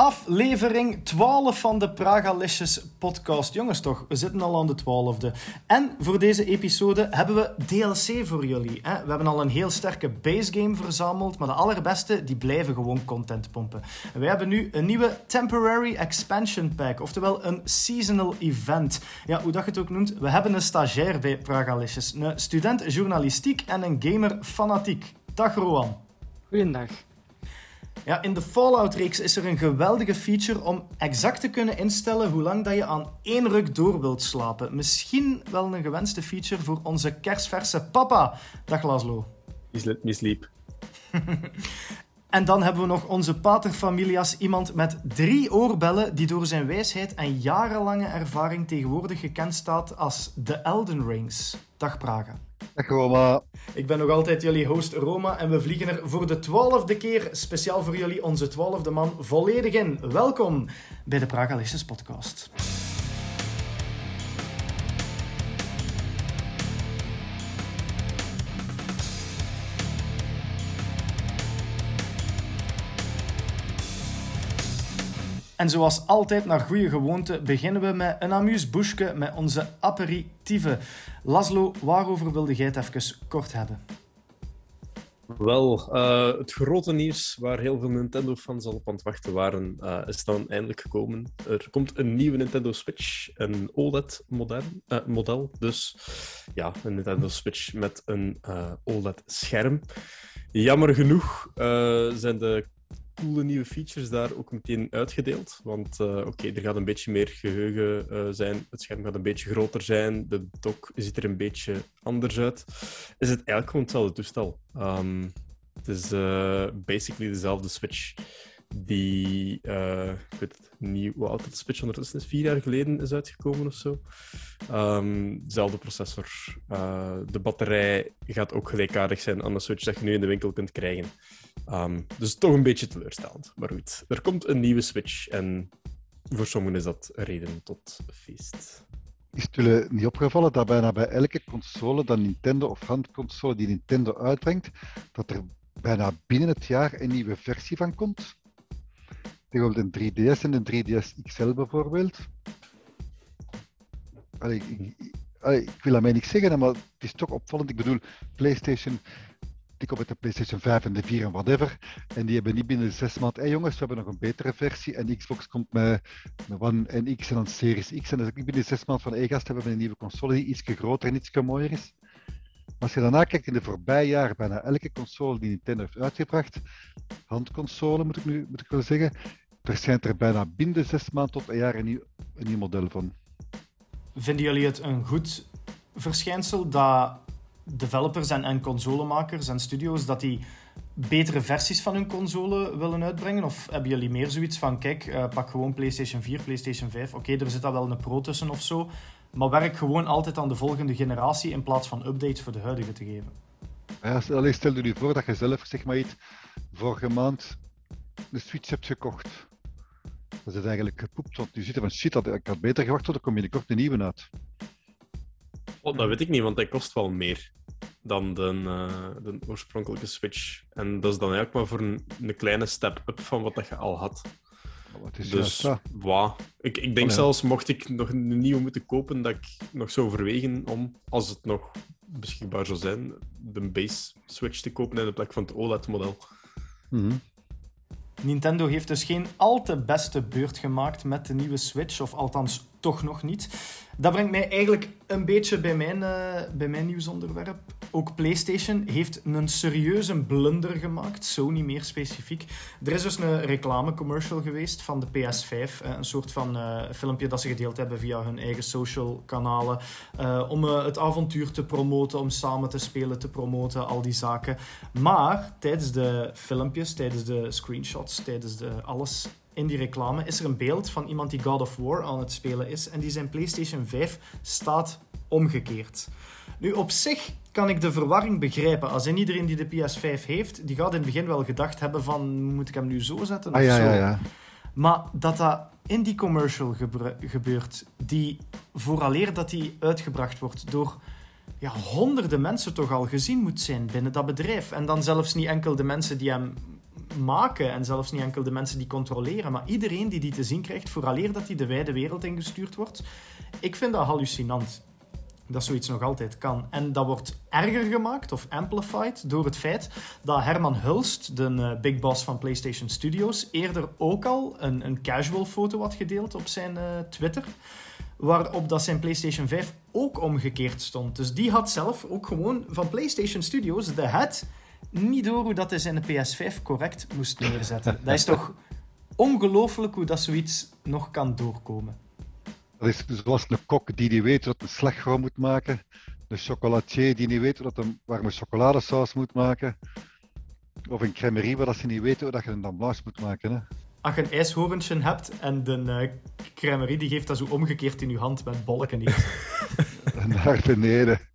Aflevering 12 van de Pragalicious podcast. Jongens toch, we zitten al aan de twaalfde. En voor deze episode hebben we DLC voor jullie. We hebben al een heel sterke base game verzameld, maar de allerbeste die blijven gewoon content pompen. En wij hebben nu een nieuwe Temporary Expansion Pack, oftewel een seasonal event. Ja, hoe dat je het ook noemt, we hebben een stagiair bij Pragalicious. Een student journalistiek en een gamer fanatiek. Dag Roan. Goedendag. Ja, in de Fallout-reeks is er een geweldige feature om exact te kunnen instellen hoe lang dat je aan één ruk door wilt slapen. Misschien wel een gewenste feature voor onze kerstverse papa. Dag Laszlo. Sleep. En dan hebben we nog onze paterfamilias, iemand met drie oorbellen die door zijn wijsheid en jarenlange ervaring tegenwoordig gekend staat als de Elden Rings. Dag Praga. Dag. Ik ben nog altijd jullie host Roma en we vliegen er voor de twaalfde keer speciaal voor jullie onze twaalfde man volledig in. Welkom bij de Praga Licious podcast. En zoals altijd, naar goede gewoonte, beginnen we met een amuseboesje met onze aperitieven. Laszlo, waarover wilde jij het even kort hebben? Wel, uh, het grote nieuws waar heel veel Nintendo-fans al op aan het wachten waren, uh, is dan eindelijk gekomen. Er komt een nieuwe Nintendo Switch, een OLED-model. Uh, model. Dus ja, een Nintendo Switch met een OLED-scherm. Jammer genoeg zijn de coole nieuwe features daar ook meteen uitgedeeld. Want uh, oké, er gaat een beetje meer geheugen uh, zijn. Het scherm gaat een beetje groter zijn. De dock ziet er een beetje anders uit. Is het eigenlijk gewoon hetzelfde toestel. Um, het is uh, basically dezelfde Switch die, ik weet het niet hoe oud de Switch ondertussen is, vier jaar geleden is uitgekomen of zo. Um, dezelfde processor. De batterij gaat ook gelijkaardig zijn aan de Switch dat je nu in de winkel kunt krijgen. Um, dus toch een beetje teleurstellend. Maar goed, er komt een nieuwe Switch en voor sommigen is dat reden tot feest. Is het jullie niet opgevallen dat bijna bij elke console, dan Nintendo of handconsole die Nintendo uitbrengt, dat er bijna binnen het jaar een nieuwe versie van komt? Bijvoorbeeld een 3DS en een 3DS XL bijvoorbeeld. Allee, ik, ik, ik, wil daarmee niks zeggen, maar het is toch opvallend. Ik bedoel, PlayStation die komt met de PlayStation 5 en de 4 en whatever. En die hebben niet binnen de zes maanden, hé jongens, we hebben nog een betere versie. En Xbox komt met, met One en X en dan Series X. En dus binnen de zes maanden van, hé hebben we een nieuwe console die iets groter en iets mooier is. Maar als je daarna kijkt in de voorbije jaren, bijna elke console die Nintendo heeft uitgebracht, handconsole moet ik nu moet ik wel zeggen, verschijnt er bijna binnen de zes maanden tot een jaar een nieuw, een nieuw model van. Vinden jullie het een goed verschijnsel dat developers en, en consolemakers en studio's dat die betere versies van hun console willen uitbrengen? Of hebben jullie meer zoiets van, kijk, uh, pak gewoon PlayStation 4, PlayStation 5. Oké, er zit al wel een pro tussen of zo. Maar werk gewoon altijd aan de volgende generatie in plaats van updates voor de huidige te geven. Ja, stel, stel je voor dat je zelf, zeg maar iets, vorige maand de Switch hebt gekocht. Dat is eigenlijk gepoept, want je ziet van shit, ik had beter gewacht tot er komt binnenkort een nieuwe uit. Oh, dat weet ik niet, want hij kost wel meer dan de, uh, de oorspronkelijke Switch. En dat is dan eigenlijk maar voor een, een kleine step-up van wat dat je al had. Wat is dus wow. ik, ik denk oh, ja. zelfs, mocht ik nog een nieuwe moeten kopen, dat ik nog zou overwegen om, als het nog beschikbaar zou zijn, de base Switch te kopen in de plek van het OLED-model. Mm -hmm. Nintendo heeft dus geen al te beste beurt gemaakt met de nieuwe Switch, of althans toch nog niet. Dat brengt mij eigenlijk een beetje bij mijn, uh, bij mijn nieuwsonderwerp. Ook PlayStation heeft een serieuze blunder gemaakt, Sony meer specifiek. Er is dus een reclamecommercial geweest van de PS5, uh, een soort van uh, filmpje dat ze gedeeld hebben via hun eigen social kanalen, om het avontuur te promoten, om samen te spelen, te promoten, al die zaken. Maar tijdens de filmpjes, tijdens de screenshots, tijdens de alles in die reclame is er een beeld van iemand die God of War aan het spelen is en die zijn PlayStation 5 staat omgekeerd. Nu, op zich kan ik de verwarring begrijpen. Als in iedereen die de PS5 heeft, die gaat in het begin wel gedacht hebben van, moet ik hem nu zo zetten of ah, ja, zo? Ja, ja. Maar dat dat in die commercial gebeurt, die vooraleer dat die uitgebracht wordt door ja, honderden mensen toch al gezien moet zijn binnen dat bedrijf. En dan zelfs niet enkel de mensen die hem maken. En zelfs niet enkel de mensen die controleren, maar iedereen die die te zien krijgt, vooraleer dat die de wijde wereld ingestuurd wordt. Ik vind dat hallucinant dat zoiets nog altijd kan. En dat wordt erger gemaakt of amplified door het feit dat Herman Hulst, de uh, big boss van PlayStation Studios, eerder ook al een, een casual foto had gedeeld op zijn uh, Twitter. Waarop dat zijn PlayStation 5 ook omgekeerd stond. Dus die had zelf ook gewoon van PlayStation Studios de head niet door hoe dat hij zijn PS5 correct moest neerzetten. Dat is toch ongelooflijk hoe dat zoiets nog kan doorkomen. Dat is zoals een kok die niet weet wat een slagroom moet maken. Een chocolatier die niet weet wat een warme chocoladesaus moet maken. Of een crèmerie waar ze niet weten hoe je een damblage moet maken. Hè. Als je een ijshoventje hebt en de uh, crèmerie die geeft dat zo omgekeerd in je hand met bolken niet. Naar beneden.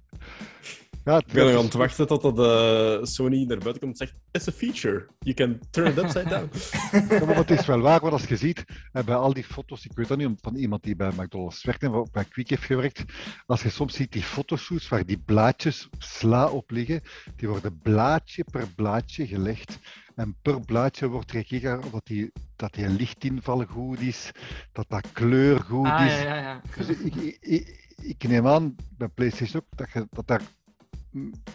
Ja, ik ben nog aan het wachten tot dat, uh, Sony naar buiten komt en zegt: It's a feature. You can turn it upside down. ja, maar het is wel waar, want als je ziet, bij al die foto's, ik weet dat niet van iemand die bij McDonald's werkt en bij Quick heeft gewerkt, als je soms ziet die fotoshoots waar die blaadjes sla op liggen, die worden blaadje per blaadje gelegd. En per blaadje wordt gekeken dat die, dat die lichtinval goed is, dat dat kleur goed ah, is. Ja, ja, ja. Dus ik, ik, ik, ik, neem aan bij PlayStation ook dat, je, dat daar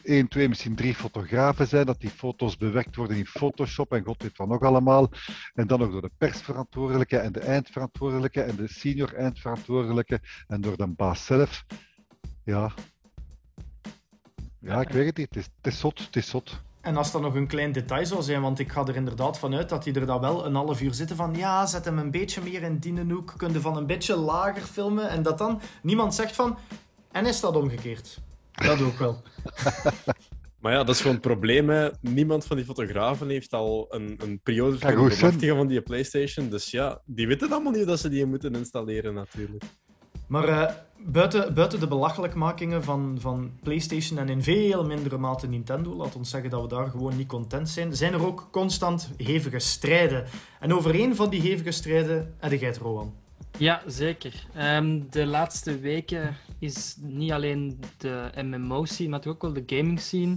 één, twee, misschien drie fotografen zijn, dat die foto's bewerkt worden in Photoshop en god weet wat nog allemaal. En dan ook door de persverantwoordelijke en de eindverantwoordelijke en de senior eindverantwoordelijke en door de baas zelf. Ja, ja ik weet het niet. Het is, het is het is zot. En als dat nog een klein detail zou zijn, want ik ga er inderdaad vanuit dat die er dan wel een half uur zitten van ja, zet hem een beetje meer in die hoek, kun van een beetje lager filmen en dat dan niemand zegt van en is dat omgekeerd? Dat ook wel. Maar ja, dat is gewoon het probleem. Hè. Niemand van die fotografen heeft al een, een periode kunnen bemachtigen van die PlayStation. Dus ja, die weten allemaal niet dat ze die moeten installeren natuurlijk. Maar uh, buiten, buiten de belachelijkmakingen van, van PlayStation en in veel mindere mate Nintendo, laat ons zeggen dat we daar gewoon niet content zijn, zijn er ook constant hevige strijden. En over één van die hevige strijden heb jij het, Rowan. Ja, zeker. Um, de laatste weken is niet alleen de MMO-scene, maar ook wel de gaming-scene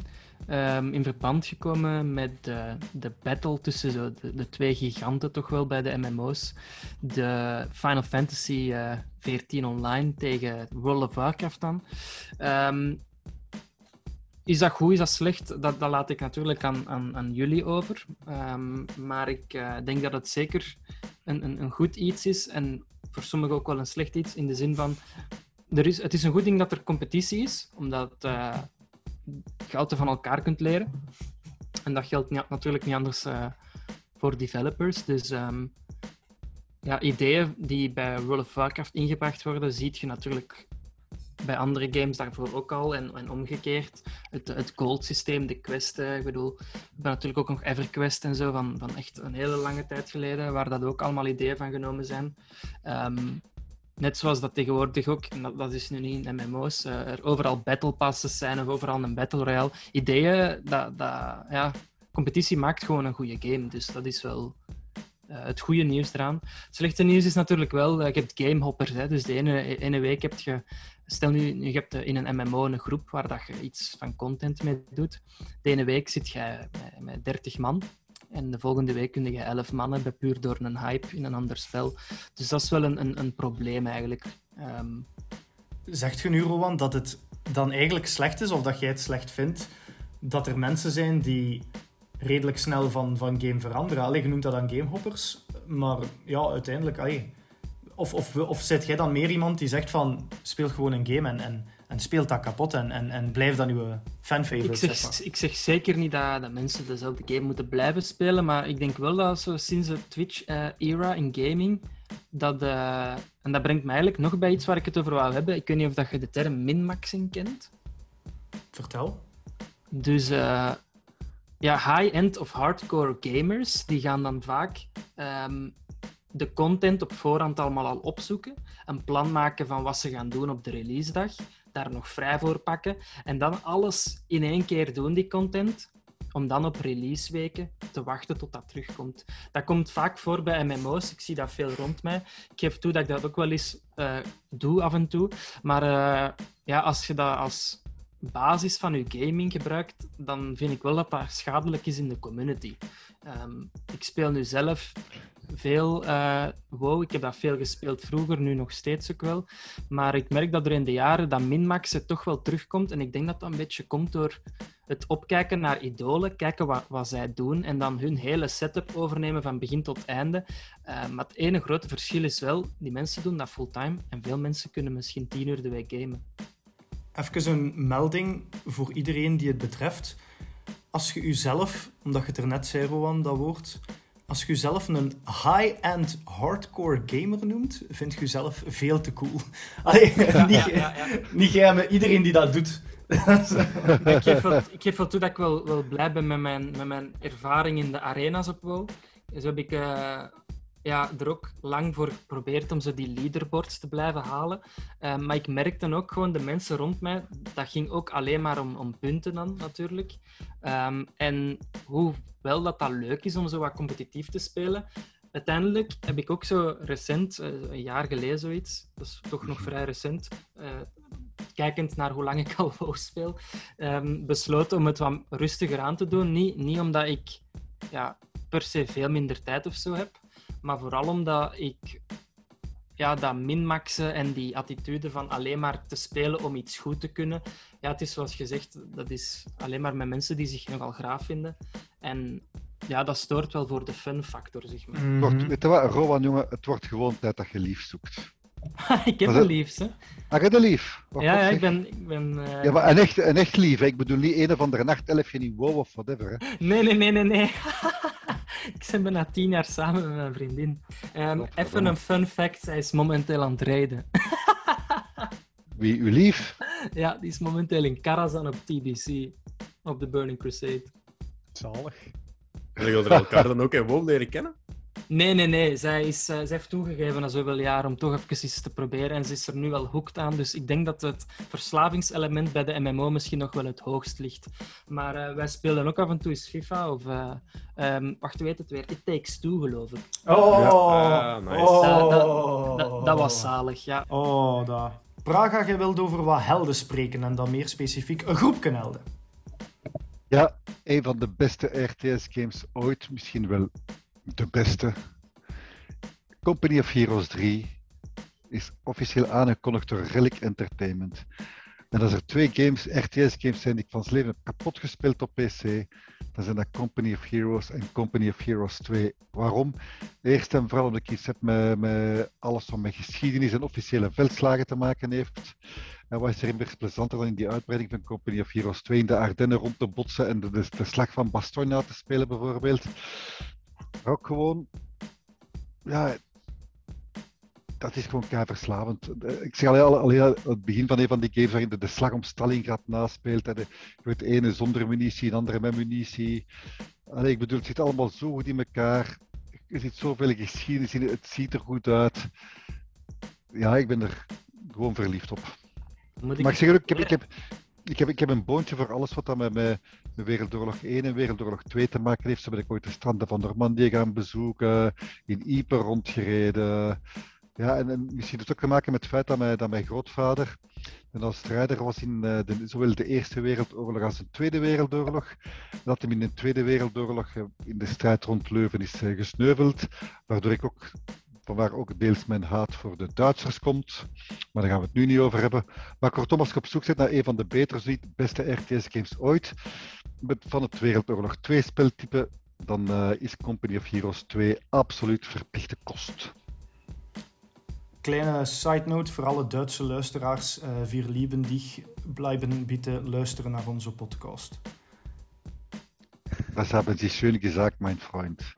um, in verband gekomen met de, de battle tussen de, de, twee giganten, toch wel bij de MMO's. De Final Fantasy uh, eh, 14 online tegen World of Warcraft dan. Um, is dat goed, is dat slecht? Dat, dat laat ik natuurlijk aan, aan, aan jullie over. Maar ik uh, denk dat het zeker een, een, een goed iets is. En voor sommigen ook wel een slecht iets. In de zin van, er is, het is een goed ding dat er competitie is, omdat uh, je altijd van elkaar kunt leren. En dat geldt niet, natuurlijk niet anders uh, voor developers. Dus um, ja, ideeën die bij World of Warcraft ingebracht worden, ziet je natuurlijk bij andere games daarvoor ook al en, en omgekeerd. Het, het gold systeem, de questen. Ik bedoel, we hebben natuurlijk ook nog EverQuest en zo van, van echt een hele lange tijd geleden, waar dat ook allemaal ideeën van genomen zijn. Um, net zoals dat tegenwoordig ook, en dat, is nu niet in MMO's, uh, er overal battle passes zijn of overal een battle royale. Ideeën, dat, dat, ja, competitie maakt gewoon een goede game. Dus dat is wel uh, het goede nieuws eraan. Het slechte nieuws is natuurlijk wel, uh, je hebt gamehoppers. Hè, dus de ene, ene week heb je Stel nu, je hebt in een MMO een groep waar dat je iets van content mee doet. De ene week zit je met, met 30 man. En de volgende week kun je 11 mannen hebben, puur door een hype in een ander spel. Dus dat is wel een, een, een probleem eigenlijk. Um... Zegt je nu, Rowan, dat het dan eigenlijk slecht is, of dat jij het slecht vindt, dat er mensen zijn die redelijk snel van, van game veranderen? Allee, je noemt dat dan gamehoppers, maar ja, uiteindelijk... Allee, of, of, of zit jij dan meer iemand die zegt van speel gewoon een game en, en, en speelt dat kapot en, en, en blijf dan uw fanfavorite? Ik zeg, ik zeg zeker niet dat, dat mensen dezelfde game moeten blijven spelen, maar ik denk wel dat zo sinds de Twitch-era in gaming, dat, uh, en dat brengt mij eigenlijk nog bij iets waar ik het over wou hebben. Ik weet niet of dat je de term minmaxing kent. Vertel. Dus uh, ja, high-end of hardcore gamers, die gaan dan vaak um, de content op voorhand allemaal al opzoeken, een plan maken van wat ze gaan doen op de releasedag, daar nog vrij voor pakken en dan alles in één keer doen, die content, om dan op releaseweken te wachten tot dat terugkomt. Dat komt vaak voor bij MMO's, ik zie dat veel rond mij. Ik geef toe dat ik dat ook wel eens uh, doe af en toe, maar uh, ja, als je dat als basis van je gaming gebruikt, dan vind ik wel dat dat schadelijk is in de community. Ehm, ik speel nu zelf veel uh, WoW. Ik heb dat veel gespeeld vroeger, nu nog steeds ook wel. Maar ik merk dat er in de jaren dat minmaxen toch wel terugkomt. En ik denk dat dat een beetje komt door het opkijken naar idolen, kijken wat, wat zij doen en dan hun hele setup overnemen van begin tot einde. Uh, maar het ene grote verschil is wel, die mensen doen dat fulltime en veel mensen kunnen misschien tien uur de week gamen. Even een melding voor iedereen die het betreft. Als je jezelf, omdat je het er net zei, Rowan, dat woord, als je jezelf een high-end hardcore gamer noemt, vind je jezelf veel te cool. Allee, ja, niet, ja, ja, niet jij, maar iedereen die dat doet. ik, geef wel, ik geef wel toe dat ik wel, wel blij ben met mijn, met mijn ervaring in de arena's op WoW. Dus heb ik uh, ja, er ook lang voor geprobeerd om zo die leaderboards te blijven halen. Uh, maar ik merkte ook gewoon de mensen rond mij, dat ging ook alleen maar om, om punten dan natuurlijk. Um, en hoewel dat dat leuk is om zo wat competitief te spelen, uiteindelijk heb ik ook zo recent, uh, een jaar geleden zoiets, dat is toch nog vrij recent, uh, kijkend naar hoe lang ik al WoW speel, um, besloten om het wat rustiger aan te doen. Niet, niet omdat ik ja, per se veel minder tijd of zo heb, maar vooral omdat ik ja, dat minmaxen en die attitude van alleen maar te spelen om iets goed te kunnen. Ja, het is zoals gezegd, dat is alleen maar met mensen die zich nogal graaf vinden. En ja, dat stoort wel voor de fun factor, zeg maar. Mm -hmm. Weet je wat, Rowan, jongen, het wordt gewoon tijd dat je lief zoekt. ik heb een lief, hè. Ah, je lief? ja, ja ik ben... Ik ben uh... Ja, maar een echt, een echt lief, hè? Ik bedoel niet een of andere nachtelfje in WoW of whatever, hè. Nee, nee, nee, nee, nee. ik ben bijna tien jaar samen met mijn vriendin. Um, even een fun fact, zij is momenteel aan het rijden. Wie, uw lief? Ja, die is momenteel in Karazhan op TBC, op de Burning Crusade. Zalig. Hebben jullie elkaar dan ook in WoW leren kennen? Nee, nee, nee. Zij, is, uh, zij heeft toegegeven na zoveel jaar om toch even iets te proberen. En ze is er nu wel hooked aan. Dus ik denk dat het verslavingselement bij de MMO misschien nog wel het hoogst ligt. Maar uh, wij spelen ook af en toe eens FIFA. Of, uh, um, wacht, weet het weer? It Takes Two, geloof ik. Oh, ja. ah, nice. oh. Dat, dat, dat, dat, was zalig, ja. Oh, dat. Praga, je wilt over wat helden spreken. En dan meer specifiek een groepje helden. Ja, een van de beste RTS-games ooit. Misschien wel de beste. Company of Heroes 3 is officieel aangekondigd door Relic Entertainment. En als er twee games, RTS-games zijn die ik van leven kapot gespeeld op PC, dan zijn dat Company of Heroes en Company of Heroes 2. Waarom? Eerst en vooral omdat ik iets heb met, alles wat met geschiedenis en officiële veldslagen te maken heeft. En wat is er immers plezanter dan in die uitbreiding van Company of Heroes 2 in de Ardennen rond te botsen en de, de, de slag van Bastogne te spelen bijvoorbeeld ook gewoon, ja, dat is gewoon kei verslavend. Ik zeg al, al, al het begin van een van die games waarin de, de slag om Stalingrad naspeelt. En de, het ene zonder munitie, de andere met munitie. Allee, ik bedoel, het zit allemaal zo goed in elkaar. Er zit zoveel geschiedenis in, het ziet er goed uit. Ja, ik ben er gewoon verliefd op. Moet ik maar ik zeg ook, ik heb, ik, heb, ik, heb, ik heb een boontje voor alles wat dan met, met, Wereldoorlog 1 en Wereldoorlog 2 te maken heeft. Zo ben ik ooit de stranden van Normandië gaan bezoeken, in Ypres rondgereden. Ja, en, en misschien heeft het ook te maken met het feit dat mijn, dat mijn grootvader een strijder was in de, zowel de Eerste Wereldoorlog als de Tweede Wereldoorlog. Dat hij in de Tweede Wereldoorlog uh, in de strijd rond Leuven is uh, gesneuveld, waardoor ik ook vanwaar ook deels mijn haat voor de Duitsers komt. Maar daar gaan we het nu niet over hebben. Maar kortom, als je op zoek zit naar een van de betere, beste RTS-games ooit, van het Wereldoorlog 2 speltype, dan uh, is Company of Heroes 2 absoluut verplichte kost. Kleine side note voor alle Duitse luisteraars. Uh, wir lieben dich. Blijven bitte luisteren naar onze podcast. Das haben Sie schön gesagt, mein Freund.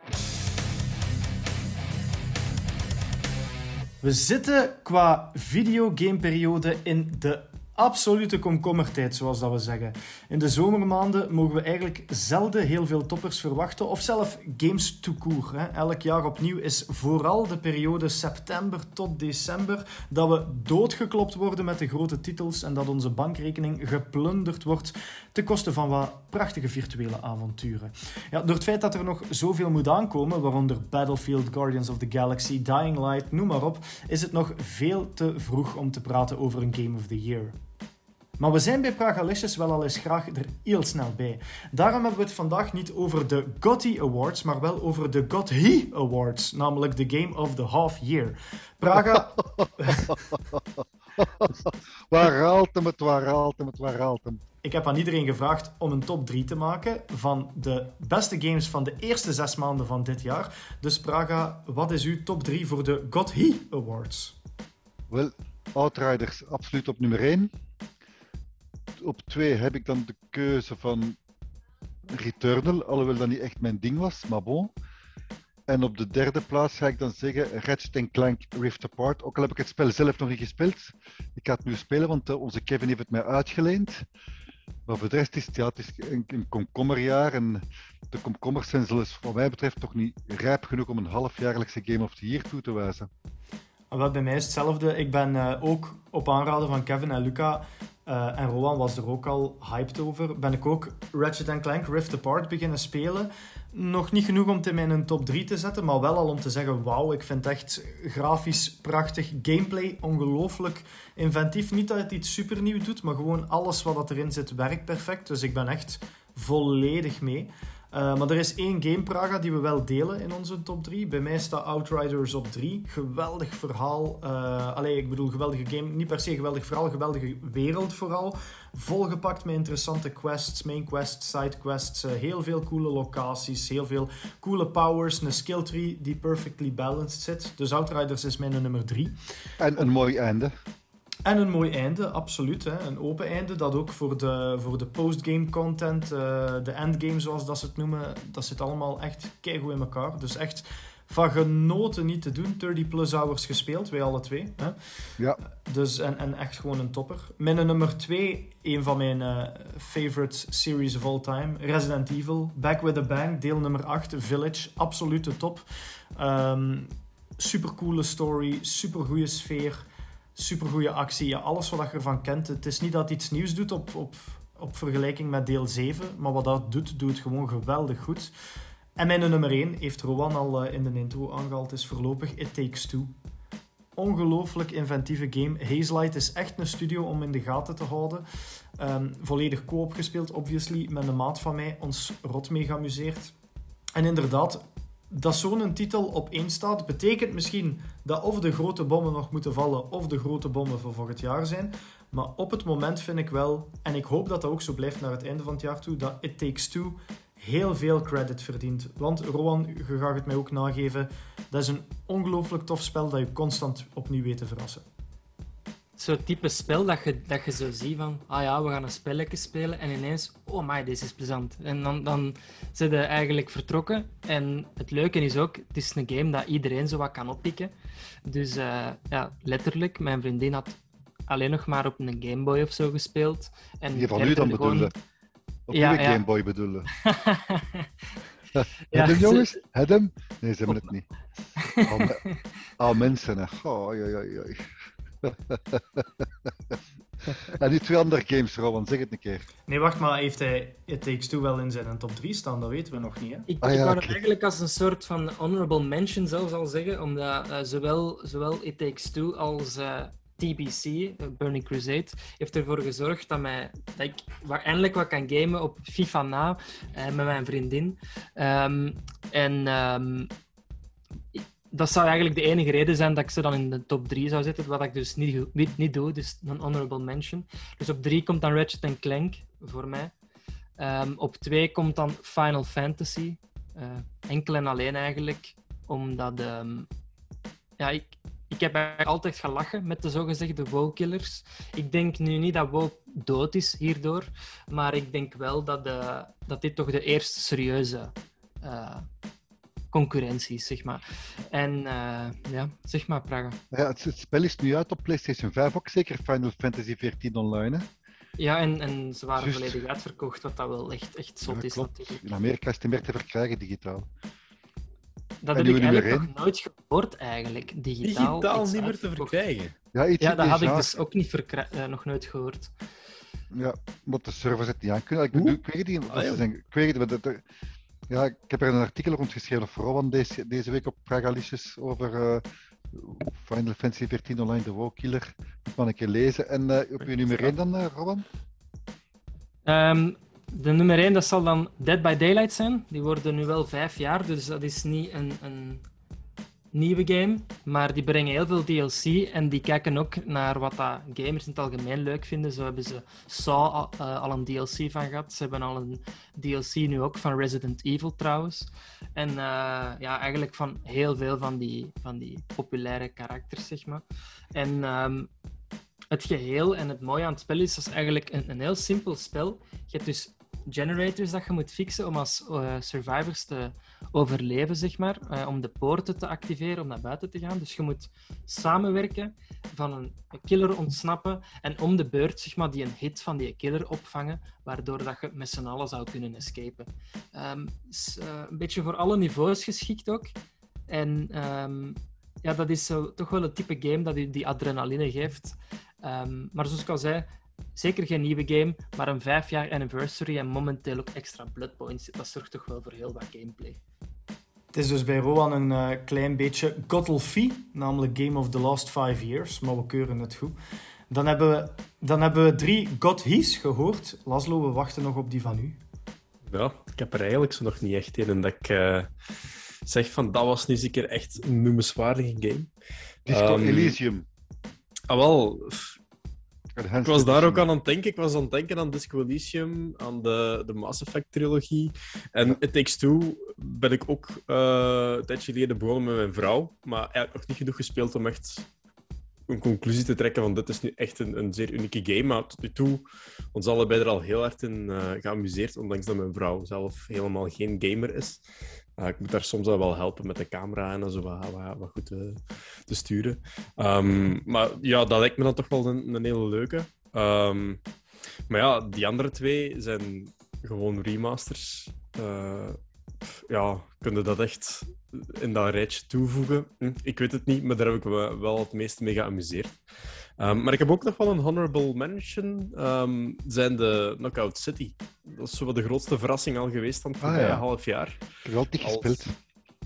We zitten qua videogameperiode in de absolute komkommertijd, zoals dat we zeggen. In de zomermaanden mogen we eigenlijk zelden heel veel toppers verwachten, of zelf games to court. Hè. Elk jaar opnieuw is vooral de periode september tot december dat we doodgeklopt worden met de grote titels en dat onze bankrekening geplunderd wordt ten koste van wat prachtige virtuele avonturen. Ja, door het feit dat er nog zoveel moet aankomen, waaronder Battlefield, Guardians of the Galaxy, Dying Light, noem maar op, is het nog veel te vroeg om te praten over een Game of the Year. Maar we zijn bij Pragalicious wel al eens graag er heel snel bij. Daarom hebben we het vandaag niet over de GOTY Awards, maar wel over de GOTHE Awards, namelijk de Game of the Half Year. Praga... waar haalt hem het, waar haalt hem het, waar haalt hem? Ik heb aan iedereen gevraagd om een top 3 te maken van de beste games van de eerste zes maanden van dit jaar. Dus Praga, wat is uw top 3 voor de GOTHE Awards? Wel, Outriders absoluut op nummer 1 op 2 heb ik dan de keuze van Returnal, alhoewel dat niet echt mijn ding was, maar bon. En op de derde plaats ga ik dan zeggen Ratchet Clank Rift Apart. Ook al heb ik het spel zelf nog niet gespeeld. Ik ga het nu spelen, want uh, onze Kevin heeft het mij uitgeleend. Maar voor de rest is het, ja, het is een, komkommerjaar. En de komkommers zijn zelfs wat mij betreft toch niet rijp genoeg om een halfjaarlijkse Game of the Year toe te wijzen. Wel, bij mij is hetzelfde. Ik ben uh, ook op aanraden van Kevin en Luca uh, en Rowan was er ook al hyped over. Ben ik ook Ratchet Clank Rift Apart beginnen spelen. Nog niet genoeg om het in mijn top 3 te zetten, maar wel al om te zeggen: wauw, ik vind het echt grafisch prachtig. Gameplay ongelooflijk inventief. Niet dat het iets super nieuw doet, maar gewoon alles wat erin zit werkt perfect. Dus ik ben echt volledig mee. Uh, maar er is één game, Praga, die we wel delen in onze top 3. Bij mij staat Outriders op 3. Geweldig verhaal. Uh, allee, ik bedoel, geweldige game. Niet per se geweldig verhaal, geweldige wereld vooral. Volgepakt met interessante quests, main quests, side quests. Uh, heel veel coole locaties, heel veel coole powers. Een skill tree die perfectly balanced zit. Dus Outriders is mijn nummer 3. En een mooi einde. En een mooi einde, absoluut. Hè. Een open einde, dat ook voor de, voor de postgame content, uh, de endgame zoals dat ze het noemen, dat zit allemaal echt keigoed in elkaar. Dus echt van genoten niet te doen. 30 plus hours gespeeld, wij alle twee. Hè. Ja. Dus, en, en echt gewoon een topper. Mijn nummer 2, een van mijn uh, favorite series of all time, Resident Evil. Back with a Bang, deel nummer 8, Village. Absolute top. Um, supercoole story, supergoeie sfeer supergoeie actie. Alles wat je ervan kent. Het is niet dat het iets nieuws doet op, op, op vergelijking met deel 7. Maar wat dat doet, doet het gewoon geweldig goed. En mijn nummer 1 heeft Rowan al in de intro aangehaald. Is voorlopig It Takes Two. Ongelooflijk inventieve game. Hazelight is echt een studio om in de gaten te houden. Um, volledig co-op gespeeld, obviously. Met een maat van mij. Ons rot mee geamuseerd. En inderdaad, dat zo'n titel op één staat, betekent misschien dat of de grote bommen nog moeten vallen of de grote bommen voor volgend jaar zijn. Maar op het moment vind ik wel, en ik hoop dat dat ook zo blijft naar het einde van het jaar toe, dat It Takes Two heel veel credit verdient. Want Rowan, je gaat het mij ook nageven, dat is een ongelooflijk tof spel dat je constant opnieuw weet te verrassen zo'n type spel dat je, dat je zo ziet van, ah ja, we gaan een spelletje spelen en ineens, oh my, deze is plezant. En dan, dan zijn ze eigenlijk vertrokken. En het leuke is ook, het is een game dat iedereen zo wat kan oppikken. Dus uh, ja, letterlijk, mijn vriendin had alleen nog maar op een Game Boy of zo gespeeld. En Die van u dan gewoon... bedoelde? Op ja, uw ja. Game Boy bedoelen? ja, hem, jongens? Het hem? Nee, ze hebben het niet. Al, me... Al mensen, hè. Oh. En die twee andere games, Rowan, zeg het een keer. Nee, wacht maar, heeft hij It Takes Two wel in zijn top 3 staan? Dat weten we nog niet, hè? Ik, ah, ja, ik wou het eigenlijk als een soort van honorable mention zelfs al zeggen, omdat uh, zowel, zowel It Takes Two als... Uh, eh, TBC, uh, eh, Burning Crusade, heeft ervoor gezorgd dat, mij, dat ik eindelijk wat kan gamen op FIFA na met mijn vriendin. Um, en um, dat zou eigenlijk de enige reden zijn dat ik ze dan in de top 3 zou zetten, wat ik dus niet, niet, niet doe, dus een honorable mention. Dus op 3 komt dan Ratchet Clank voor mij. Um, op 2 komt dan Final Fantasy. Uh, enkel en alleen eigenlijk, omdat um, ja, ik, ik heb altijd gelachen met de zogezegde WoW-killers. Ik denk nu niet dat WoW dood is hierdoor, maar ik denk wel dat, de, dat dit toch de eerste serieuze uh, concurrenties, zeg maar. En uh, ja, zeg maar, Praga. Ja, het, spel is nu uit op PlayStation 5 ook zeker, Final Fantasy 14 online, hè? Ja, en, en ze waren volledig uitverkocht, wat dat wel echt, echt zot is natuurlijk. In Amerika is het meer te verkrijgen digitaal. Dat heb ik eigenlijk nog nooit gehoord, eigenlijk. Digitaal, digitaal niet meer te verkrijgen? Ja, iets ja dat had ik dus ook niet uh, nog nooit gehoord. Ja, maar de server zit niet aan kunnen. Ik, ik, weet niet, ah, ja. ik weet niet, ja, ik heb er een artikel rond geschreven voor Rowan deze, deze week op Pragalicious over uh, Final Fantasy 14 Online, de WoW Killer. Dat kan ik je lezen. En uh, op je nummer 1 dan, uh, de nummer 1 dat zal dan Dead by Daylight zijn. Die worden nu wel vijf jaar, dus dat is niet een, een nieuwe game. Maar die brengen heel veel DLC en die kijken ook naar wat dat gamers in het algemeen leuk vinden. Zo hebben ze Saw al, uh, al een DLC van gehad. Ze hebben al een DLC nu ook van Resident Evil trouwens. En uh, ja, eigenlijk van heel veel van die, van die populaire karakters, zeg maar. En um, het geheel en het mooie aan het spel is, dat is eigenlijk een, een heel simpel spel. Je hebt dus generators dat je moet fixen om als uh, survivors te overleven, zeg maar. Uh, om de poorten te activeren, om naar buiten te gaan. Dus je moet samenwerken, van een killer ontsnappen en om de beurt, zeg maar, die een hit van die killer opvangen, waardoor dat je met z'n allen zou kunnen escapen. Is, uh, een beetje voor alle niveaus geschikt ook. En um, ja, dat is zo, toch wel het type game dat die, die adrenaline geeft. Um, maar zoals ik al zei, zeker geen nieuwe game, maar een vijf jaar anniversary en momenteel ook extra bloodpoints. Dat zorgt toch wel voor heel wat gameplay. Het is dus bij Rowan een uh, klein beetje Gottelfie, namelijk Game of the Last Five Years, maar we keuren het goed. Dan hebben we, dan hebben we drie God He's gehoord. Laszlo, we wachten nog op die van u. Ja, ik heb er eigenlijk zo nog niet echt in. En dat ik uh, zeg van, dat was nu zeker echt een noemenswaardige game. Disco um, Elysium. Ah, wel, ik was daar ook aan aan het denken. Ik was aan het denken aan Disco Elysium, aan de, de Mass Effect trilogie. En It Takes Two ben ik ook uh, een tijdje geleden begonnen met mijn vrouw. Maar eigenlijk nog niet genoeg gespeeld om echt een conclusie te trekken van dit is nu echt een, een zeer unieke game. Maar tot nu toe, ons allebei er al heel hard in uh, geamuseerd, ondanks dat mijn vrouw zelf helemaal geen gamer is. Uh, ik moet daar soms wel helpen met de camera en zo wat, wat, goed te, te sturen. Um, maar ja, dat lijkt me dan toch wel een, een hele leuke. Um, maar ja, die andere twee zijn gewoon remasters. Uh, ja, kunnen dat echt in dat rijtje toevoegen? Hm, ik weet het niet, maar daar heb ik me wel het meeste mee geamuseerd. Um, maar ik heb ook nog wel een honorable mention. Um, zijn de Knockout City. Dat is zo de grootste verrassing al geweest van het ah, ja. half jaar. Ik heb wel niet gespeeld.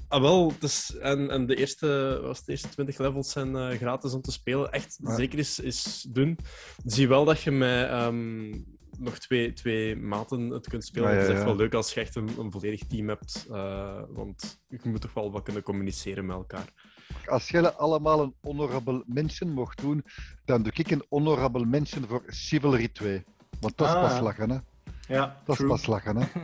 Ah, wel. Dus, en, en de, eerste, was de eerste 20 levels zijn uh, gratis om te spelen. Echt, ah. zeker is, is doen. Zie wel dat je met um, nog twee, twee maten het kunt spelen. Ah, ja, ja. Het is echt wel leuk als je echt een, een volledig team hebt. Uh, want je moet toch wel wat kunnen communiceren met elkaar als jij allemaal een honorable mention mocht doen, dan doe ik een honorable mention voor Chivalry 2. Want dat is ah, pas lachen, hè? Ja, dat is pas lachen, hè?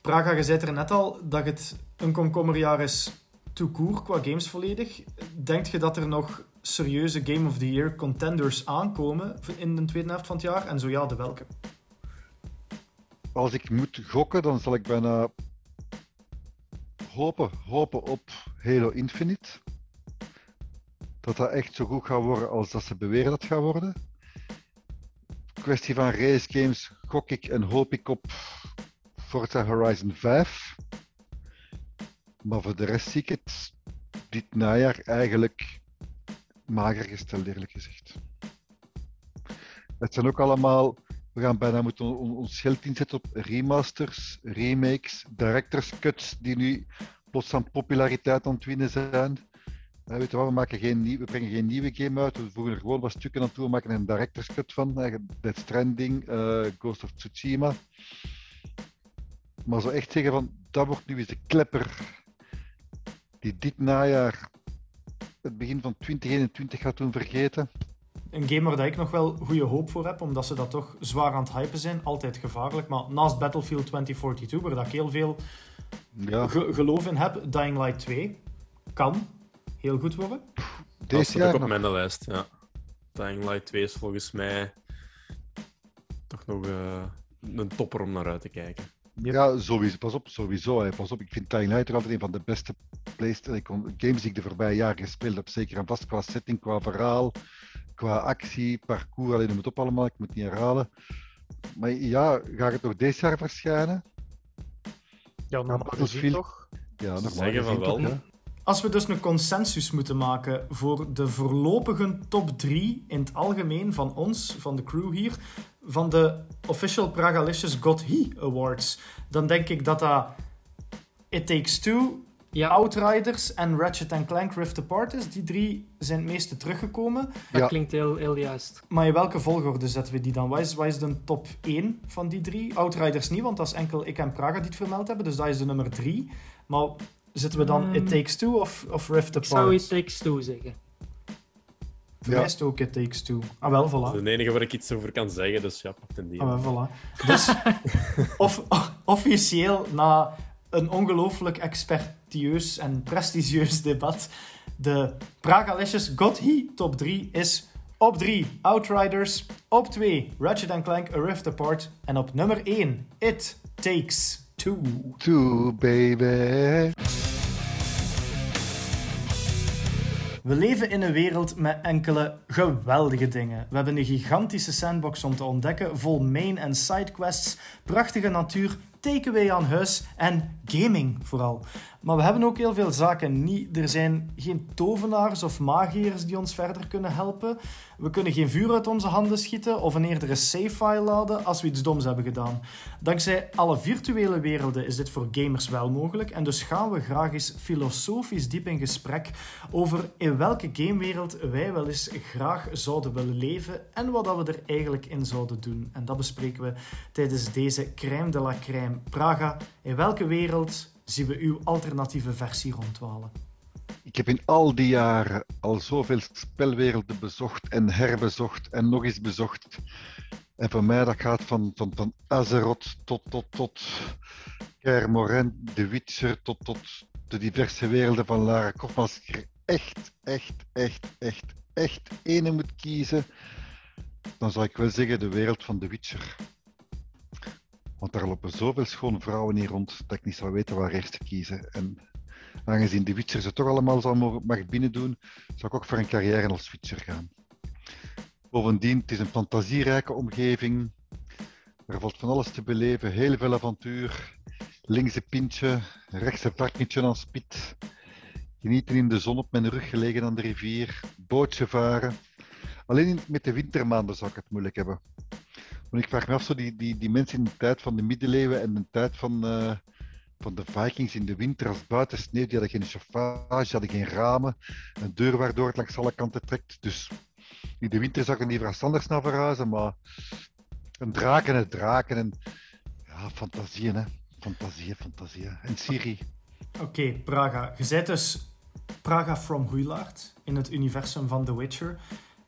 Praga, je zei er net al dat het een komkommerjaar is to court qua games volledig. Denk je dat er nog serieuze Game of the Year contenders aankomen in de tweede helft van het jaar? En zo ja, de welke? Als ik moet gokken, dan zal ik bijna hopen, hopen op Halo Infinite. Dat dat echt zo goed gaat worden als dat ze beweren dat gaat worden. Kwestie van race games gok ik en hoop ik op Forza Horizon 5. Maar voor de rest zie ik het dit najaar eigenlijk mager gesteld, eerlijk gezegd. Het zijn ook allemaal we gaan bijna moeten ons geld inzetten op remasters, remakes, director's cuts die nu plots aan populariteit aan het winnen zijn. Uh, weet je wat, we, maken geen nieuw, we brengen geen nieuwe game uit, we voegen er gewoon wat stukken aan toe, we maken een director's cut van. Uh, Death Stranding, uh, Ghost of Tsushima. Maar zo echt zeggen van, dat wordt nu eens de klepper die dit najaar het begin van 2021 gaat doen vergeten een game waar ik nog wel goede hoop voor heb, omdat ze dat toch zwaar aan het hypen zijn. Altijd gevaarlijk. Maar naast Battlefield 2042, waar ik heel veel ja. ge geloof in heb, Dying Light 2 kan heel goed worden. Deze dat staat ook op mijn lijst, ja. Dying Light 2 is volgens mij toch nog uh, een topper om naar uit te kijken. Ja, sowieso. Pas op, sowieso. Hè. Pas op, ik vind Dying Light er altijd een van de beste PlayStation games die ik de voorbije jaren gespeeld heb. Zeker en vast qua setting, qua verhaal qua actie, parcours, alleen noem het op allemaal, ik moet het niet herhalen. Maar ja, gaat het nog deze jaar verschijnen? Ja, normaal gezien toch? Ja, normaal Zeggen van wel. Toch. Als we dus een consensus moeten maken voor de voorlopige top 3 in het algemeen van ons, van de crew hier, van de Official Pragalicious God He Awards, dan denk ik dat dat It Takes Two, Ja, Outriders en Ratchet Clank Rift Apart is. Die drie zijn het meeste teruggekomen. dat Ja. klinkt heel, heel juist. Maar in welke volgorde zetten we die dan? Wat is, wat is de top 1 van die drie? Outriders niet, want dat is enkel ik en Praga die het vermeld hebben. Dus dat is de nummer 3. Maar zitten we dan Hmm. It Takes Two of, of Rift Ik Apart? zou It Takes Two zeggen. Voor Ja. mij is het ook It Takes Two. Ah wel, Dat voilà. is het enige waar ik iets over kan zeggen, dus ja, pak een die. Ah, wel, voilà. Dus of, officieel, na een ongelooflijk expertieus en prestigieus debat, de Praga Licious Gothi top 3 is op 3 Outriders, op 2 Ratchet Clank A Rift Apart en op nummer 1 It Takes Two. Two, baby. We leven in een wereld met enkele geweldige dingen. We hebben een gigantische sandbox om te ontdekken, vol main- en sidequests, prachtige natuur, takeaway aan huis en gaming vooral. Maar we hebben ook heel veel zaken niet. Er zijn geen tovenaars of magiërs die ons verder kunnen helpen. We kunnen geen vuur uit onze handen schieten of een eerdere save-file laden als we iets doms hebben gedaan. Dankzij alle virtuele werelden is dit voor gamers wel mogelijk en dus gaan we graag eens filosofisch diep in gesprek over in welke gamewereld wij wel eens graag zouden willen leven en wat dat we er eigenlijk in zouden doen. En dat bespreken we tijdens deze crème de la crème Praga. In welke wereld zien we uw alternatieve versie rondwalen? Ik heb in al die jaren al zoveel spelwerelden bezocht en herbezocht en nog eens bezocht. En voor mij dat gaat van, van, van Azeroth tot, tot, tot The Witcher, tot, tot de diverse werelden van Lara Croft. Als ik er echt, echt, echt, echt, echt ene moet kiezen, dan zou ik wel zeggen de wereld van The Witcher. Want daar lopen zoveel schone vrouwen hier rond dat ik niet zou weten waar eerst te kiezen. En aangezien de Witcher ze toch allemaal zal mo- mag binnen doen, zou ik ook voor een carrière als Witcher gaan. Bovendien, het is een fantasierijke omgeving. Er valt van alles te beleven, heel veel avontuur. Links een pintje, rechts een varkentje aan spit. Genieten in de zon op mijn rug gelegen aan de rivier, bootje varen. Alleen met de wintermaanden zou ik het moeilijk hebben. Ik vraag me af, zo die, die, die mensen in de tijd van de middeleeuwen en de tijd van, eh, van de Vikings in de winter, als het buiten sneeuwt, die hadden geen chauffage, die hadden geen ramen, een deur waardoor het langs alle kanten trekt. Dus in de winter zou ik er niet verstandig naar verhuizen, maar een draken en draken en ja, fantasieën, hè. Fantasieën, fantasieën. En Siri. Oké, Praga. Je bent dus Praga from Huilard in het universum van The Witcher.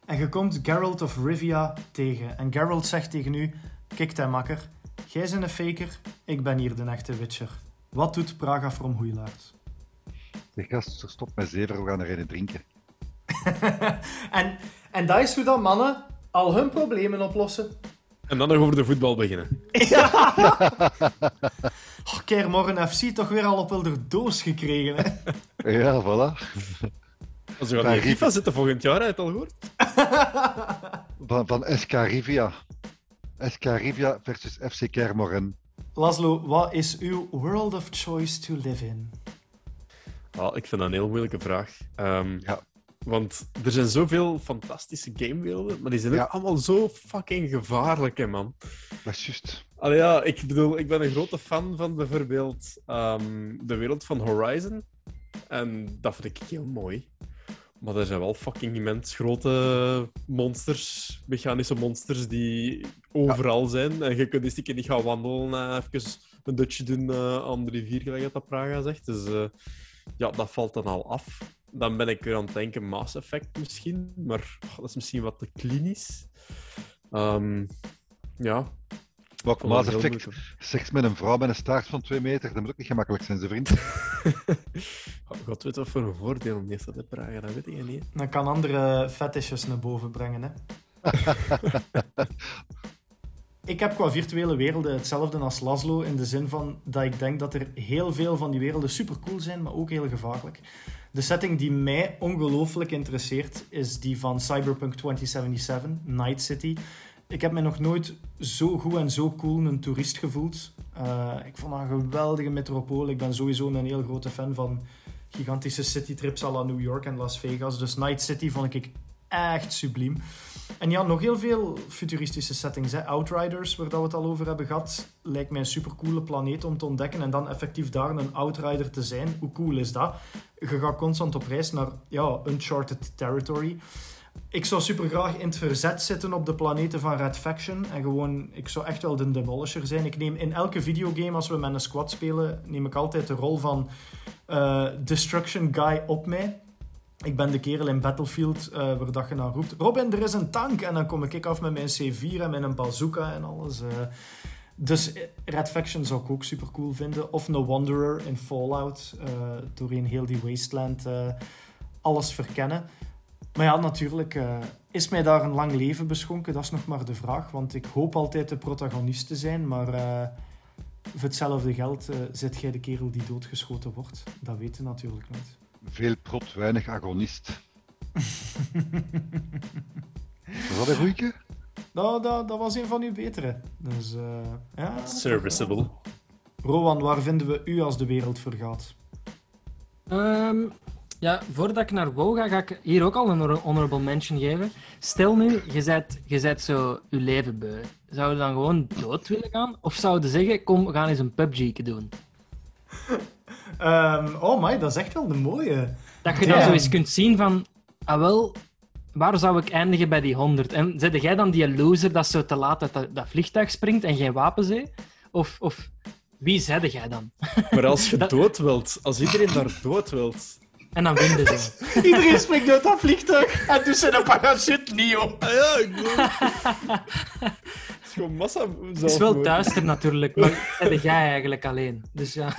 En je komt Geralt of Rivia tegen. En Geralt zegt tegen u: Kijk, hij makker, jij bent een faker, ik ben hier de echte Witcher. Wat doet Praga from Huilard? De gast stop met zeven, we gaan er een drinken. en, en dat is hoe dat mannen al hun problemen oplossen. En dan nog over de voetbal beginnen. Oh, Kermorgen FC toch weer al op wilde doos gekregen. Hè? Ja, voilà. Als we gaan FIFA zitten volgend jaar, heb je het al gehoord? Van, van SK Rivia. SK Rivia versus FC Kermoren. Laszlo, wat is uw world of choice to live in? Wel, ik vind dat een heel moeilijke vraag. Ehm, Ja. Want er zijn zoveel fantastische gamewerelden, maar die zijn Ja. ook allemaal zo fucking gevaarlijk, hè, man. Dat is juist. Allee, ja, ik bedoel, ik ben een grote fan van bijvoorbeeld ehm, de wereld van Horizon. En dat vind ik heel mooi. Maar er zijn wel fucking immens grote monsters, mechanische monsters, die overal zijn. En je kunt eens een keer niet gaan wandelen, even een dutje doen eh, aan de rivier, gelijk dat Praga zegt. Dus eh, ja, dat valt dan al af. Dan ben ik weer aan het denken Mass Effect misschien, maar oh, dat is misschien wat te klinisch. Ehm, ja, Mass heel Effect, seks met een vrouw met een staart van 2 meter, dat moet ook niet gemakkelijk zijn, zijn vriend. God weet wat voor een voordeel heeft dat in Praga, dat weet ik niet. Dan kan andere fetishes naar boven brengen. Hè? ik heb qua virtuele werelden hetzelfde als Laszlo, in de zin van dat ik denk dat er heel veel van die werelden super cool zijn, maar ook heel gevaarlijk. De setting die mij ongelooflijk interesseert is die van Cyberpunk 2077, Night City. Ik heb me nog nooit zo goed en zo cool een toerist gevoeld. Eh, ik vond dat een geweldige metropool. Ik ben sowieso een heel grote fan van gigantische citytrips à la New York en Las Vegas. Dus Night City vond ik echt subliem. En ja, nog heel veel futuristische settings. Hè. Outriders, waar we het al over hebben gehad, lijkt mij een supercoole planeet om te ontdekken. En dan effectief daar een Outrider te zijn. Hoe cool is dat? Je gaat constant op reis naar ja, uncharted territory. Ik zou super graag in het verzet zitten op de planeten van Red Faction. En gewoon, ik zou echt wel de demolisher zijn. Ik neem in elke videogame, als we met een squad spelen, neem ik altijd de rol van uh, Destruction Guy op mij. Ik ben de kerel in Battlefield uh, waar dat je naar roept: Robin, er is een tank. En dan kom ik af met mijn C4 en een bazooka en alles. Uh, dus Red Faction zou ik ook super cool vinden. Of No Wanderer in Fallout. Doorheen heel die wasteland alles verkennen. Maar ja, natuurlijk is mij daar een lang leven beschonken. Dat is nog maar de vraag. Want ik hoop altijd de protagonist te zijn. Maar voor hetzelfde geld zit jij de kerel die doodgeschoten wordt. Dat weet je natuurlijk nooit. Veel prot, weinig agonist. was dat een goeie? Dat, dat, dat was een van uw betere. Dus, uh, ja, Serviceable. Rowan, waar vinden we u als de wereld vergaat? Um, ja, voordat ik naar WoW ga, ga ik hier ook al een honorable mention geven. Stel nu, je bent, je bent zo je leven beu. Zou je dan gewoon dood willen gaan? Of zou je zeggen, kom, we gaan eens een PUBG doen? Um, oh my, dat is echt wel de mooie. Dat je dan zo eens kunt zien van, ah wel, waar zou ik eindigen bij die 100? En zet jij dan die loser dat zo te laat uit dat, dat vliegtuig springt en geen wapens heeft? Of, of wie zedde jij dan? Maar als je dood wilt, als iedereen daar dood wilt... En dan winnen ze. Iedereen springt uit dat vliegtuig en doet zijn parachute niet op. Ah ja, ik gewoon massa Het is wel duister natuurlijk, maar heb jij eigenlijk alleen. Dus ja.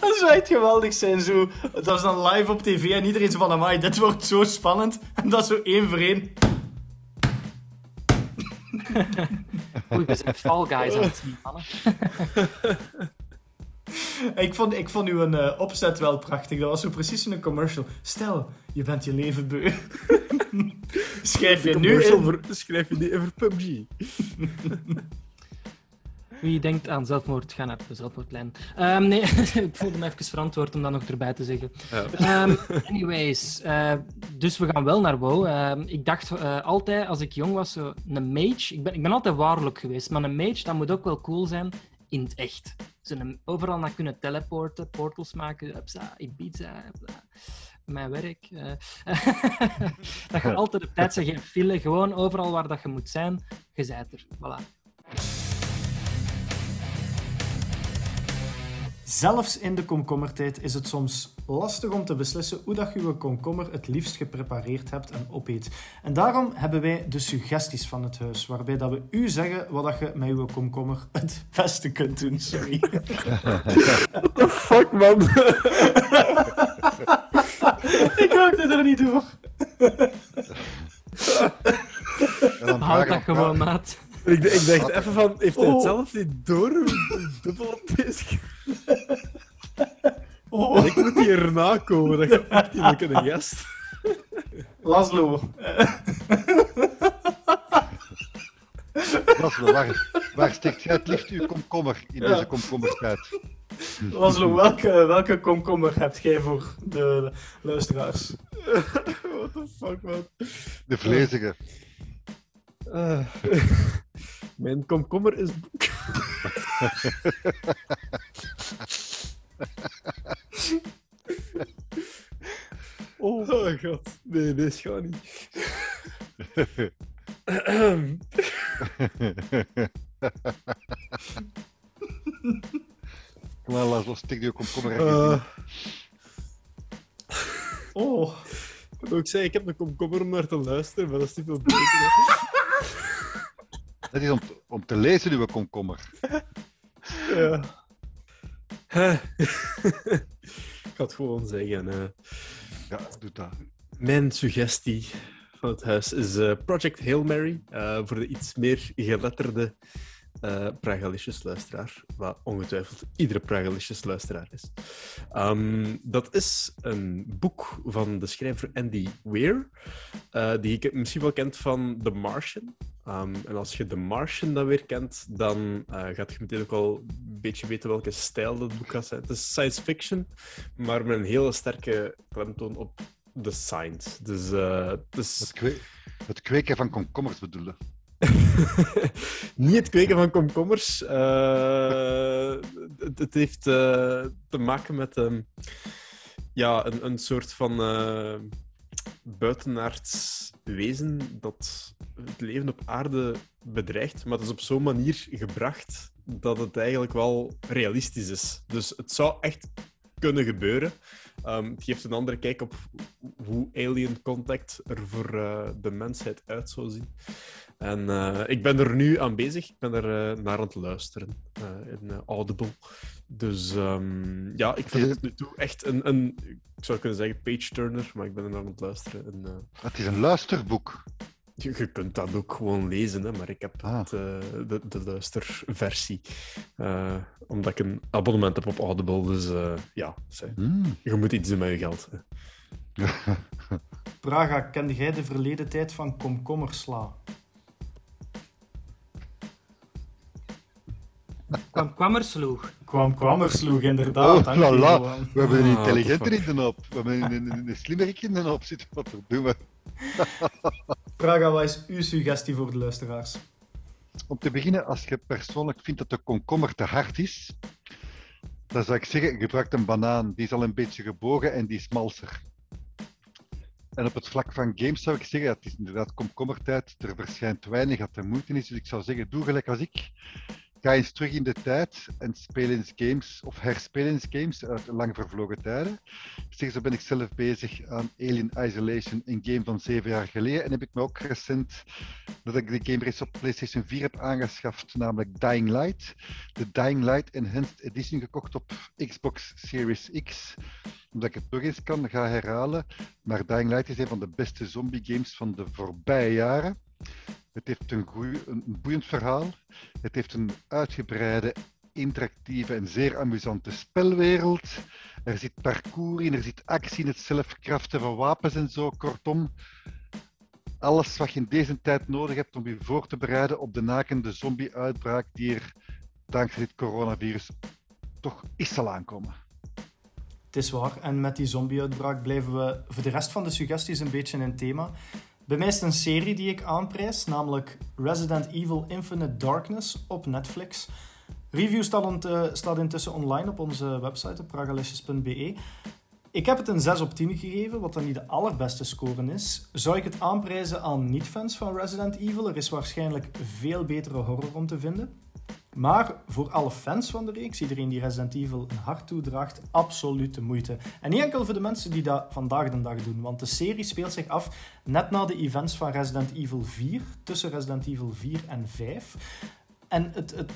dat zou echt geweldig zijn. Zo. Dat is dan live op tv en iedereen zo van, amai, dit wordt zo spannend. En dat zo één voor één. Oei, we zijn Fall Guys aan het zien, mannen. ik, vond, ik vond uw uh, opzet wel prachtig. Dat was zo precies een commercial. Stel, je bent je leven beu. schrijf je nu in... Over, schrijf je nu over PUBG. Wie denkt aan zelfmoord, ga naar de zelfmoordlijn. Um, nee, ik voelde me even verantwoord om dat nog erbij te zeggen. Ja. Um, anyways, uh, dus we gaan wel naar WoW. Uh, ik dacht uh, altijd, als ik jong was, zo, een mage... Ik ben, ik ben altijd waarlijk geweest, maar een mage, dat moet ook wel cool zijn in het echt. Ze overal naar kunnen teleporten, portals maken, upsa, Ibiza, upsa, mijn werk. Uh, dat je altijd op tijd zegt, geen file, gewoon overal waar dat je moet zijn, je zijt er. Voilà. Zelfs in de komkommertijd is het soms lastig om te beslissen hoe dat je je komkommer het liefst geprepareerd hebt en opeet. En daarom hebben wij de suggesties van het huis, waarbij dat we u zeggen wat dat je met je komkommer het beste kunt doen. Sorry. What the fuck, man? Ik raakte er niet door. Houd dat gewoon, maat. Ik, ik dacht even van, heeft hij het oh. zelf niet door? Dubbel op deze... Oh. Ik moet hier nakomen, dat je echt niet kunnen gast. Laszlo. Laszlo, waar, waar steekt jij het liefst uw komkommer in deze komkommertijd? Laszlo, welke, welke komkommer hebt jij voor de luisteraars? What the fuck, man? De vlezige. Uh, mijn komkommer is boek. oh. oh god, nee, dit gaat niet. Kom maar, los, stik die komkommer uh. Oh. Ik zei, ik heb een komkommer om naar te luisteren, maar dat is niet veel beter. Dat is om, om te lezen, uw komkommer. Ja. ik ga het gewoon zeggen. Uh, ja, doe dat. Mijn suggestie van het huis is uh, Project Hail Mary. Uh, voor de iets meer geletterde uh, Pragalicious luisteraar, wat ongetwijfeld iedere Pragalicious luisteraar is. Um, dat is een boek van de schrijver Andy Weir, uh, die ik misschien wel kent van The Martian. Um, en als je The Martian dan weer kent, dan uh, gaat je meteen ook al een beetje weten welke stijl dat boek gaat zijn. Het is science fiction, maar met een hele sterke klemtoon op The Signs. Dus, uh, dus... Het, kwe het, kweken van komkommers bedoelen. Niet het kweken van komkommers. Uh, het, het, heeft te maken met um, ja, een, een soort van buitenaards wezen dat het leven op aarde bedreigt, maar het is op zo'n manier gebracht dat het eigenlijk wel realistisch is. Dus het zou echt kunnen gebeuren. Um, het geeft een andere kijk op hoe Alien Contact er voor uh, de mensheid uit zou zien. En uh, ik ben er nu aan bezig. Ik ben er uh, naar aan het luisteren in Audible. Dus um, ja, ik vind het nu toe echt een, een, ik zou kunnen zeggen, page-turner, maar ik ben er naar aan het luisteren. En, het is een luisterboek. Je, je, kunt dat ook gewoon lezen, hè, maar ik heb ah. het, uh, de, de luisterversie. Uh, omdat ik een abonnement heb op Audible, dus uh, ja, mm. je moet iets doen met je geld. Praga, kende jij de verleden tijd van komkommersla? Kwam kwammersloeg. Kwam kwammersloeg, inderdaad. Oh, la, la. We hebben een ah, intelligenter in de op. We hebben een, een, een slimmerik in de op zitten. Wat doen we? Praga, wat is uw suggestie voor de luisteraars? Om te beginnen, als je persoonlijk vindt dat de komkommer te hard is, dan zou ik zeggen, gebruik een banaan. Die is al een beetje gebogen en die is malser. En op het vlak van games zou ik zeggen, het is inderdaad komkommertijd. Er verschijnt weinig dat er moeite is. Dus ik zou zeggen, doe gelijk als ik. Ga eens terug in de tijd en speel eens games, of herspeel eens games uit lang vervlogen tijden. Zeg, zo ben ik zelf bezig aan Alien Isolation, een game van zeven jaar geleden. En heb ik me ook recent, dat ik de game reeds op PlayStation 4 heb aangeschaft, namelijk Dying Light. De Dying Light Enhanced Edition gekocht op Xbox Series X. Omdat ik het nog eens kan herhalen. Maar Dying Light is een van de beste zombie games van de voorbije jaren. Het heeft een, een boeiend verhaal. Het heeft een uitgebreide, interactieve en zeer amusante spelwereld. Er zit parcours in, er zit actie in het zelfkraften van wapens en zo. Kortom, alles wat je in deze tijd nodig hebt om je voor te bereiden op de nakende zombie-uitbraak die er dankzij dit coronavirus toch is zal aankomen. Het is waar. En met die zombie-uitbraak blijven we voor de rest van de suggesties een beetje in thema. Bij mij is een serie die ik aanprijs, namelijk Resident Evil Infinite Darkness op Netflix. Review staat, staat intussen online op onze website, pragalicious.be. Ik heb het een 6 op 10 gegeven, wat dan niet de allerbeste score is. Zou ik het aanprijzen aan niet-fans van Resident Evil? Er is waarschijnlijk veel betere horror om te vinden. Maar voor alle fans van de reeks, iedereen die Resident Evil een hart toedraagt, absoluut de moeite. En niet enkel voor de mensen die dat vandaag de dag doen, want de serie speelt zich af net na de events van Resident Evil 4, tussen Resident Evil 4 en 5. En het, het,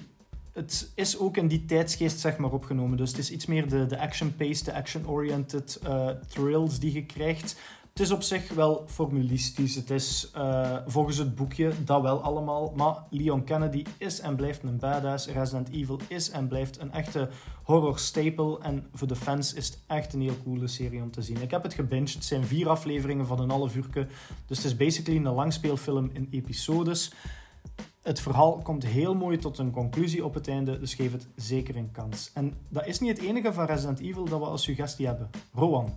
het is ook in die tijdsgeest zeg maar, opgenomen. Dus het is iets meer de, action-paced, de action-oriented uh, thrills die je krijgt. Het is op zich wel formulistisch. Het is uh, volgens het boekje dat wel allemaal. Maar Leon Kennedy is en blijft een badass. Resident Evil is en blijft een echte horror staple. En voor de fans is het echt een heel coole serie om te zien. Ik heb het gebinged. Het zijn vier afleveringen van een half uur. Dus het is basically een langspeelfilm in episodes. Het verhaal komt heel mooi tot een conclusie op het einde, dus geef het zeker een kans. En dat is niet het enige van Resident Evil dat we als suggestie hebben. Rowan,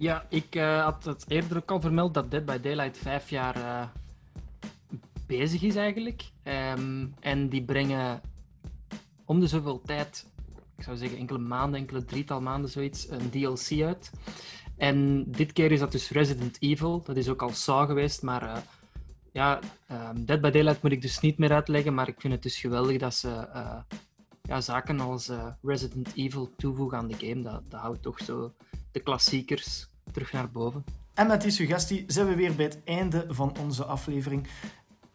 ja, ik uh, had het eerder ook al vermeld dat Dead by Daylight vijf jaar uh, bezig is eigenlijk. Um, en die brengen om de zoveel tijd, ik zou zeggen enkele maanden, enkele drietal maanden zoiets, een DLC uit. En dit keer is dat dus Resident Evil. Dat is ook al Saw geweest, maar uh, ja, um, Dead by Daylight moet ik dus niet meer uitleggen. Maar ik vind het dus geweldig dat ze ja, zaken als Resident Evil toevoegen aan de game. Dat, dat houdt toch zo de klassiekers terug naar boven. En met die suggestie zijn we weer bij het einde van onze aflevering.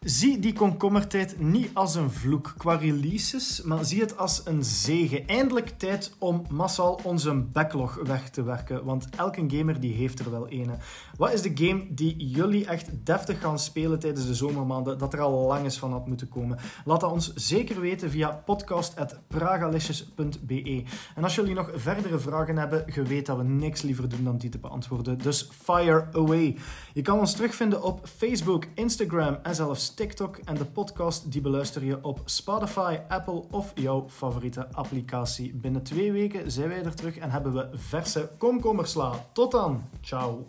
Zie die komkommertijd niet als een vloek qua releases, maar zie het als een zegen. Eindelijk tijd om massaal onze backlog weg te werken, want elke gamer die heeft er wel ene. Wat is de game die jullie echt deftig gaan spelen tijdens de zomermaanden, dat er al lang eens van had moeten komen? Laat dat ons zeker weten via podcast.pragalicious.be. En als jullie nog verdere vragen hebben, je weet dat we niks liever doen dan die te beantwoorden, dus fire away. Je kan ons terugvinden op Facebook, Instagram en zelfs TikTok en de podcast die beluister je op Spotify, Apple of jouw favoriete applicatie. Binnen twee weken zijn wij er terug en hebben we verse komkommersla. Tot dan. Ciao.